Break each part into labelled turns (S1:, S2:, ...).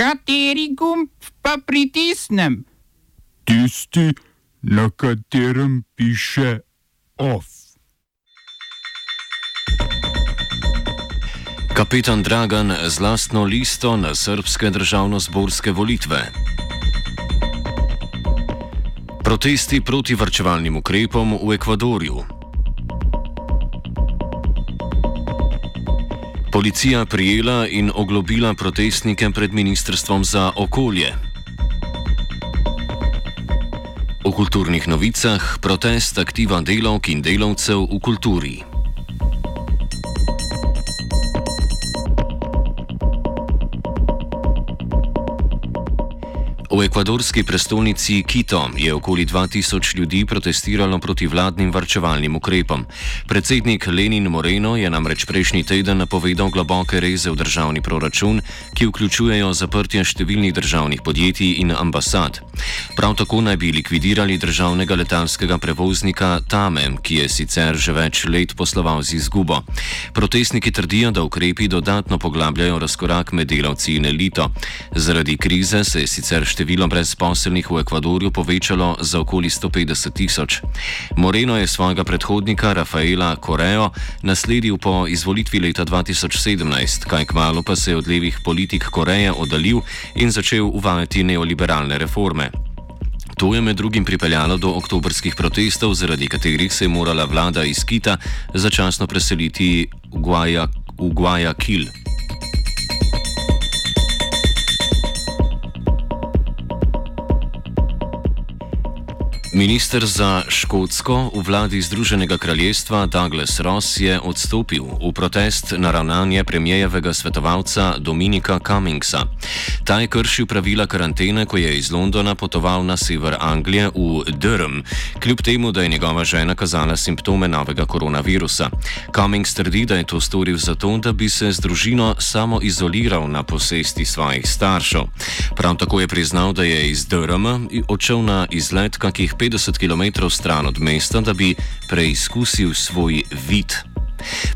S1: Kateri gumb pa pritisnem?
S2: Tisti, na katerem piše OF.
S3: Kapetan Dragan z lastno listo na srpske državno-zborske volitve. Protesti proti vrčevalnim ukrepom v Ekvadorju. Policija prijela in oglobila protestnike pred Ministrstvom za okolje. V kulturnih novicah protest aktiva delavk in delavcev v kulturi. V ekvadorski prestolnici Quito je okoli 2000 ljudi protestiralo proti vladnim varčevalnim ukrepom. Predsednik Lenin Moreno je namreč prejšnji teden napovedal globoke reze v državni proračun, ki vključujejo zaprtje številnih državnih podjetij in ambasad. Prav tako naj bi likvidirali državnega letalskega prevoznika Tame, ki je sicer že več let posloval z izgubo. Protestniki trdijo, da ukrepi dodatno poglabljajo razkorak med delavci in elito. Zaradi krize se je sicer število število brezposelnih v Ekvadorju povečalo za okoli 150 tisoč. Moreno je svojega predhodnika Rafaela Coreo nasledil po izvolitvi leta 2017, kaj kmalo pa se je od levih politik Koreje oddaljil in začel uvajati neoliberalne reforme. To je med drugim pripeljalo do oktobrskih protestov, zaradi katerih se je morala vlada iz Kita začasno preseliti v Guayaquil. Ministr za Škotsko v vladi Združenega kraljestva Douglas Ross je odstopil v protest na ravnanje premijevega svetovalca Dominika Cummingsa. Ta je kršil pravila karantene, ko je iz Londona potoval na sever Anglije v Durham, kljub temu, da je njegova žena kazala simptome novega koronavirusa. Cummings trdi, da je to storil zato, da bi se z družino samo izoliral na posesti svojih staršev. Prav tako je priznal, da je iz Durhama odšel na izlet kakih 50 km stran od mesta, da bi preizkusil svoj vid.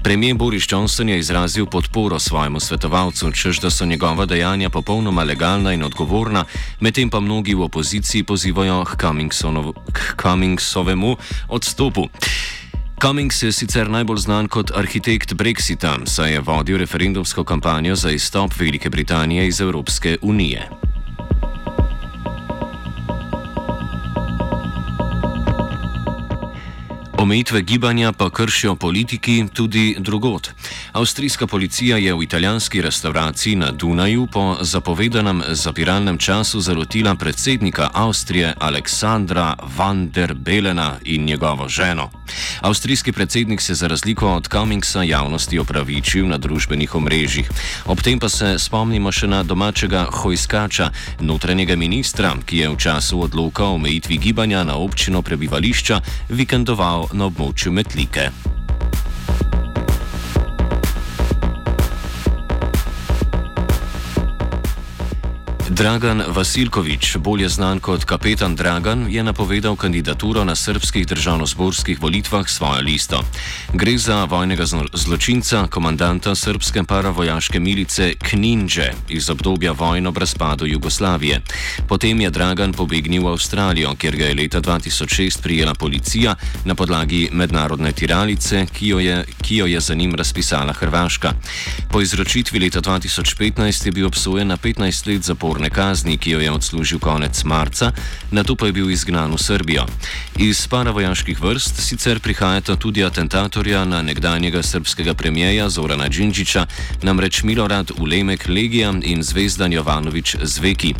S3: Premijer Boris Johnson je izrazil podporo svojemu svetovalcu, čež da so njegova dejanja popolnoma legalna in odgovorna, medtem pa mnogi v opoziciji pozivajo k Cummingsovemu odstopu. Cummings je sicer najbolj znan kot arhitekt Brexita, saj je vodil referendumsko kampanjo za izstop Velike Britanije iz Evropske unije. Omejitve gibanja pa kršijo politiki tudi drugot. Avstrijska policija je v italijanski restavraciji na Dunaju po zapovedanem zapiralnem času zalotila predsednika Avstrije Aleksandra van der Belena in njegovo ženo. Avstrijski predsednik se za razliko od Cummingsa javnosti opravičil na družbenih omrežjih. Ob tem pa se spomnimo še na domačega hojskača, notranjega ministra, ki je v času odloka omejitvi gibanja na občino prebivališča vikendoval na območju Metlike. Dragan Vasilkovič, bolje znan kot kapetan Dragan, je napovedal kandidaturo na srpskih državno-zborskih volitvah svojo listo. Gre za vojnega zločinca, komandanta srpske paravojaške milice Kninže iz obdobja vojno ob razpadu Jugoslavije. Potem je Dragan pobegnil v Avstralijo, kjer ga je leta 2006 prijela policija na podlagi mednarodne tiralice, ki jo je, ki jo je za njim razpisala Hrvaška. Po izročitvi leta 2015 je bil obsojen na 15 let zaporne zaporne kazni, ki jo je odslužil konec marca, na to pa je bil izgnan v Srbijo. Iz paravojaških vrst sicer prihajata tudi atentatorja na nekdanjega srpskega premijeja Zorana Džinčiča, namreč Milorad Ulemek Legija in Zvezdan Jovanovič Zveki.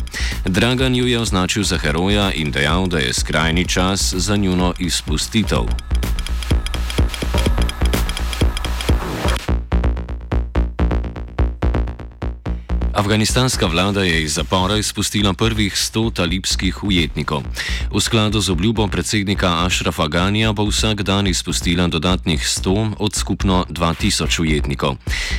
S3: Dragan ju je označil za heroja in dejal, da je skrajni čas za njuno izpustitev. Afganistanska vlada je iz zapora izpustila prvih 100 talibskih ujetnikov. V skladu z obljubo predsednika Ašrafa Ganija bo vsak dan izpustila dodatnih 100 od skupno 2000 ujetnikov.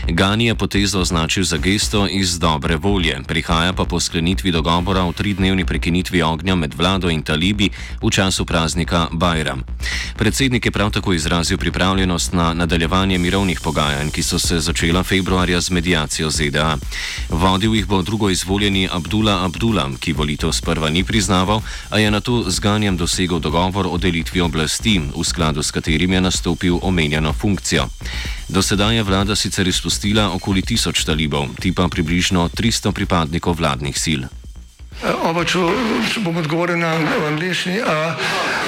S3: Gani je potezo označil za gesto iz dobre volje, prihaja pa po sklenitvi dogovora o tridnevni prekinitvi ognja med vlado in talibi v času praznika Bajram. Predsednik je prav tako izrazil pripravljenost na nadaljevanje mirovnih pogajanj, ki so se začela februarja z medijacijo ZDA. Vodil jih bo drugo izvoljeni Abdullah Abdullah, ki volitev sprva ni priznaval, a je na to z ganjem dosegel dogovor o delitvi oblasti, v skladu s katerim je nastopil omenjeno funkcijo. Do sedaj je vlada sicer izpustila okoli tisoč talibov, tipa približno 300 pripadnikov vladnih sil.
S4: Oba, če, če bom odgovoril na angliški.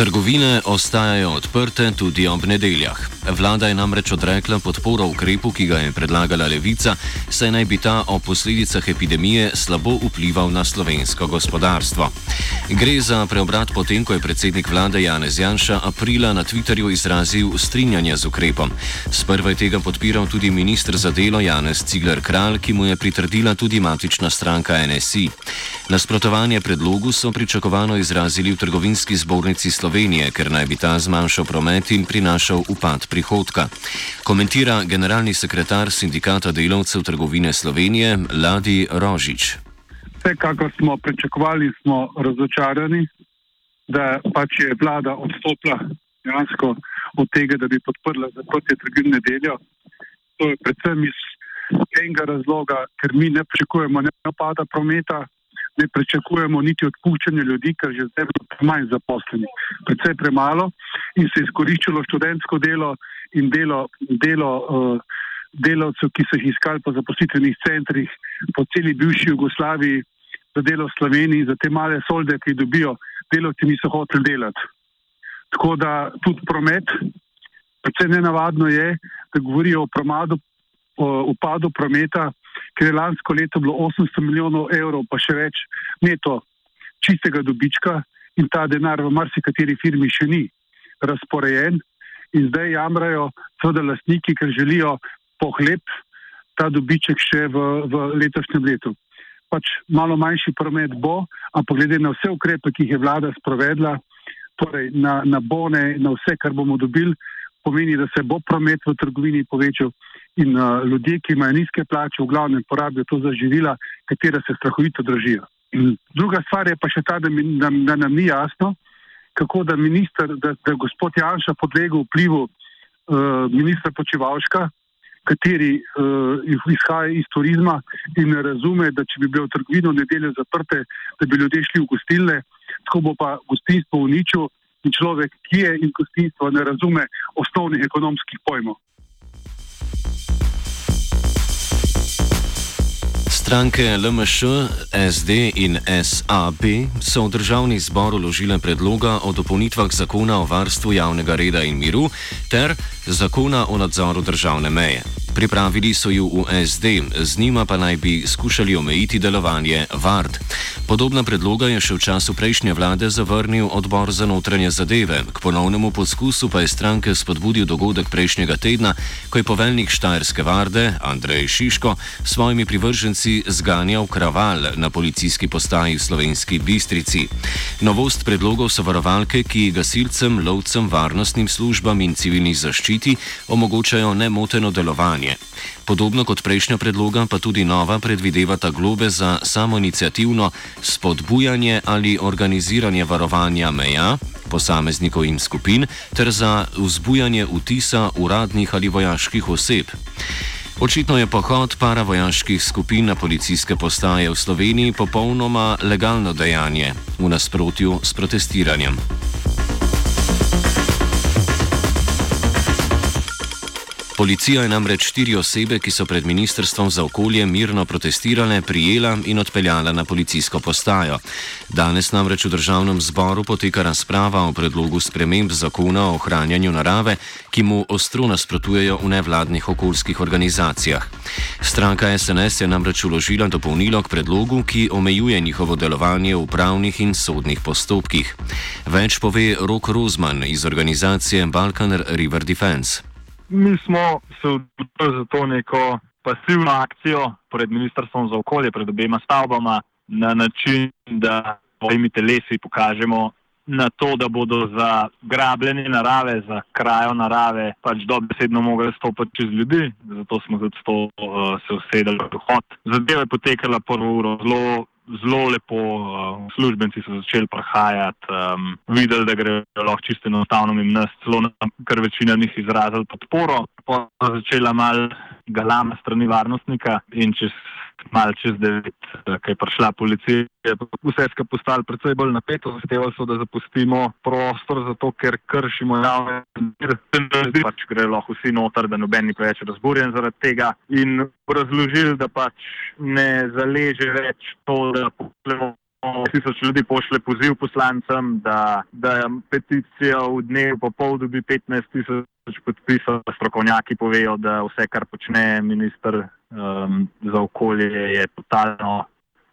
S3: Trgovine ostajajo odprte tudi ob nedeljah. Vlada je namreč odrekla podporo ukrepu, ki ga je predlagala levica, saj naj bi ta o posledicah epidemije slabo vplival na slovensko gospodarstvo. Gre za preobrat potem, ko je predsednik vlade Janez Janša aprila na Twitterju izrazil strinjanje z ukrepom. Sprva je tega podpiral tudi ministr za delo Janez Cigler Kralj, ki mu je pritrdila tudi matična stranka NSI. Nasprotovanje predlogu so pričakovano izrazili v trgovinski zbornici Slovenije. Ker naj bi ta zmanjšal promet in prinašal upad prihodka. Komentira generalni sekretar Sindikata delavcev trgovine Slovenije Ladi Rožič.
S5: Vsekakor smo pričakovali, smo razočarani, da pač je vlada odstopila dejansko od tega, da bi podprla zaprtje trgovine nedeljo. To je predvsem iz enega razloga, ker mi ne pričakujemo ne napada prometa, ne pričakujemo niti odpuščanja ljudi, ker že zdaj je manj zaposlenih, predvsej premalo in se je izkoriščalo študentsko delo in delo, delo uh, delavcev, ki so jih iskali po zaposlitvenih centrih po celi bivši Jugoslaviji za delo v Sloveniji, za te male solde, ki dobijo, delavci niso hoteli delati. Tako da tudi promet, predvsem nenavadno je, da govorijo o promadu, o upadu prometa, ker je lansko leto bilo 800 milijonov evrov, pa še več neto čistega dobička in ta denar v marsikateri firmi še ni razporejen in zdaj jamrajo seveda lastniki, ker želijo pohleb ta dobiček še v, v letošnjem letu. Pač malo manjši promet bo, ampak glede na vse ukrepe, ki jih je vlada sprovedla, torej na, na bone, na vse, kar bomo dobili, pomeni, da se bo promet v trgovini povečal in uh, ljudje, ki imajo nizke plače, v glavnem porabijo to za živila, katera se strahovito držijo. In druga stvar je pa še ta, da, mi, da, da nam ni jasno, kako da, minister, da, da gospod Janša podlega vplivu uh, ministra Počevalška, kateri uh, izhaja iz turizma in ne razume, da če bi bilo trgovino nedeljo zaprte, da bi ljudje šli v gostilne, tako bo pa gostinstvo uničil in človek, ki je in gostinstvo ne razume osnovnih ekonomskih pojmov.
S3: Stranke LMŠ, SD in SAB so v državni zbor uložile predloga o dopolnitvah zakona o varstvu javnega reda in miru ter zakona o nadzoru državne meje. Pripravili so ju v SD, z njima pa naj bi skušali omejiti delovanje VARD. Podobna predloga je še v času prejšnje vlade zavrnil odbor za notranje zadeve. K ponovnemu poskusu pa je stranke spodbudil dogodek prejšnjega tedna, ko je poveljnik Štajerske varde Andrej Šiško s svojimi privrženci zganjal kraval na policijski postaji v slovenski Bistrici. Novost predlogov so varovalke, ki gasilcem, lovcem, varnostnim službam in civilni zaščiti omogočajo nemoteno delovanje delovanje. Podobno kot prejšnja predloga, pa tudi nova predvidevata globe za samoinicijativno spodbujanje ali organiziranje varovanja meja posameznikov in skupin ter za vzbujanje vtisa uradnih ali vojaških oseb. Očitno je pohod paravojaških skupin na policijske postaje v Sloveniji popolnoma legalno dejanje v nasprotju s protestiranjem. Policija je namreč štiri osebe, ki so pred Ministrstvom za okolje mirno protestirale, prijela in odpeljala na policijsko postajo. Danes namreč v državnem zboru poteka razprava o predlogu sprememb zakona o ohranjanju narave, ki mu ostro nasprotujejo v nevladnih okoljskih organizacijah. Stranka SNS je namreč uložila dopolnilo k predlogu, ki omejuje njihovo delovanje v pravnih in sodnih postopkih. Več pove Rok Rozman iz organizacije Balkan River Defense
S6: mi smo se odločili za to neko pasivno akcijo pred Ministrstvom za okolje, pred obema stavbama, na način, da svojimi telesi pokažemo na to, da bodo za grabljenje narave, za krajo narave, pač dobesedno mogli stopiti čez ljudi. Zato smo tudi to, uh, se usedeli v hod. Zadeva je potekala prvo uro zelo zelo lepo, uh, službenci so začeli prihajati, um, videli, da gre lahko čisto enostavno in nas celo, ker večina njih izrazila podporo. Pa začela mal galama strani varnostnika in čez mal čez devet, ki je prišla policija, je vse skupaj postalo predvsej bolj napeto, zahtevali so, da zapustimo prostor, zato ker kršimo javne razmere, pač gre lahko vsi noter, da noben ni preveč razburjen zaradi tega. In razložili, da pač ne zaleže več to, da pošljemo. Tisoč ljudi pošle poziv poslancem, da, da je peticija v dnevu po pol dobi 15 tisoč podpisov. Strokovnjaki povejo, da vse, kar počne minister um, za okolje je totalno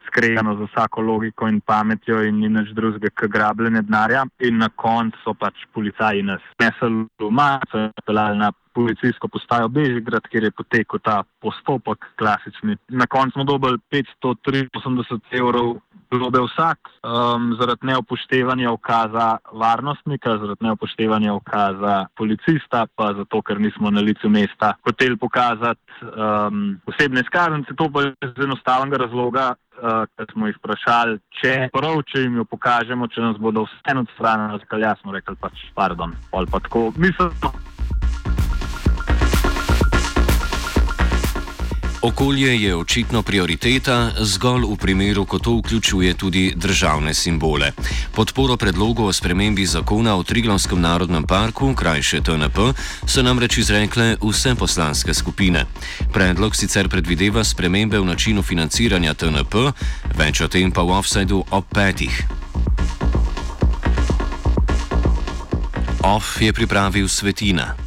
S6: skregano z vsako logiko in pametjo in ni nič drugega, kot grabljene denarja. In na koncu so pač policaji nas nesli doma, so pelali na policijsko postajo Bežigrad, kjer je potekel ta postopek klasični. Na koncu smo dobili 583 evrov globe vsak um, zaradi neupoštevanja okaza varnostnika, zaradi neupoštevanja okaza policista, pa zato, ker nismo na licu mesta hoteli pokazati um, osebne izkaznice. To pa je iz enostavnega razloga, ker smo jih vprašali, če prav, če jim jo pokažemo, če nas bodo vseeno odstranili, kaj jaz smo rekli, pač pardon, ali pa tako. Mislim,
S3: Okolje je očitno prioriteta, zgolj v primeru, ko to vključuje tudi državne simbole. Podporo predlogu o spremembi zakona o Triglavskem narodnem parku, krajše TNP, so namreč izrekle vse poslanske skupine. Predlog sicer predvideva spremembe v načinu financiranja TNP, več o tem pa v offsajdu ob petih. Off je pripravil Svetina.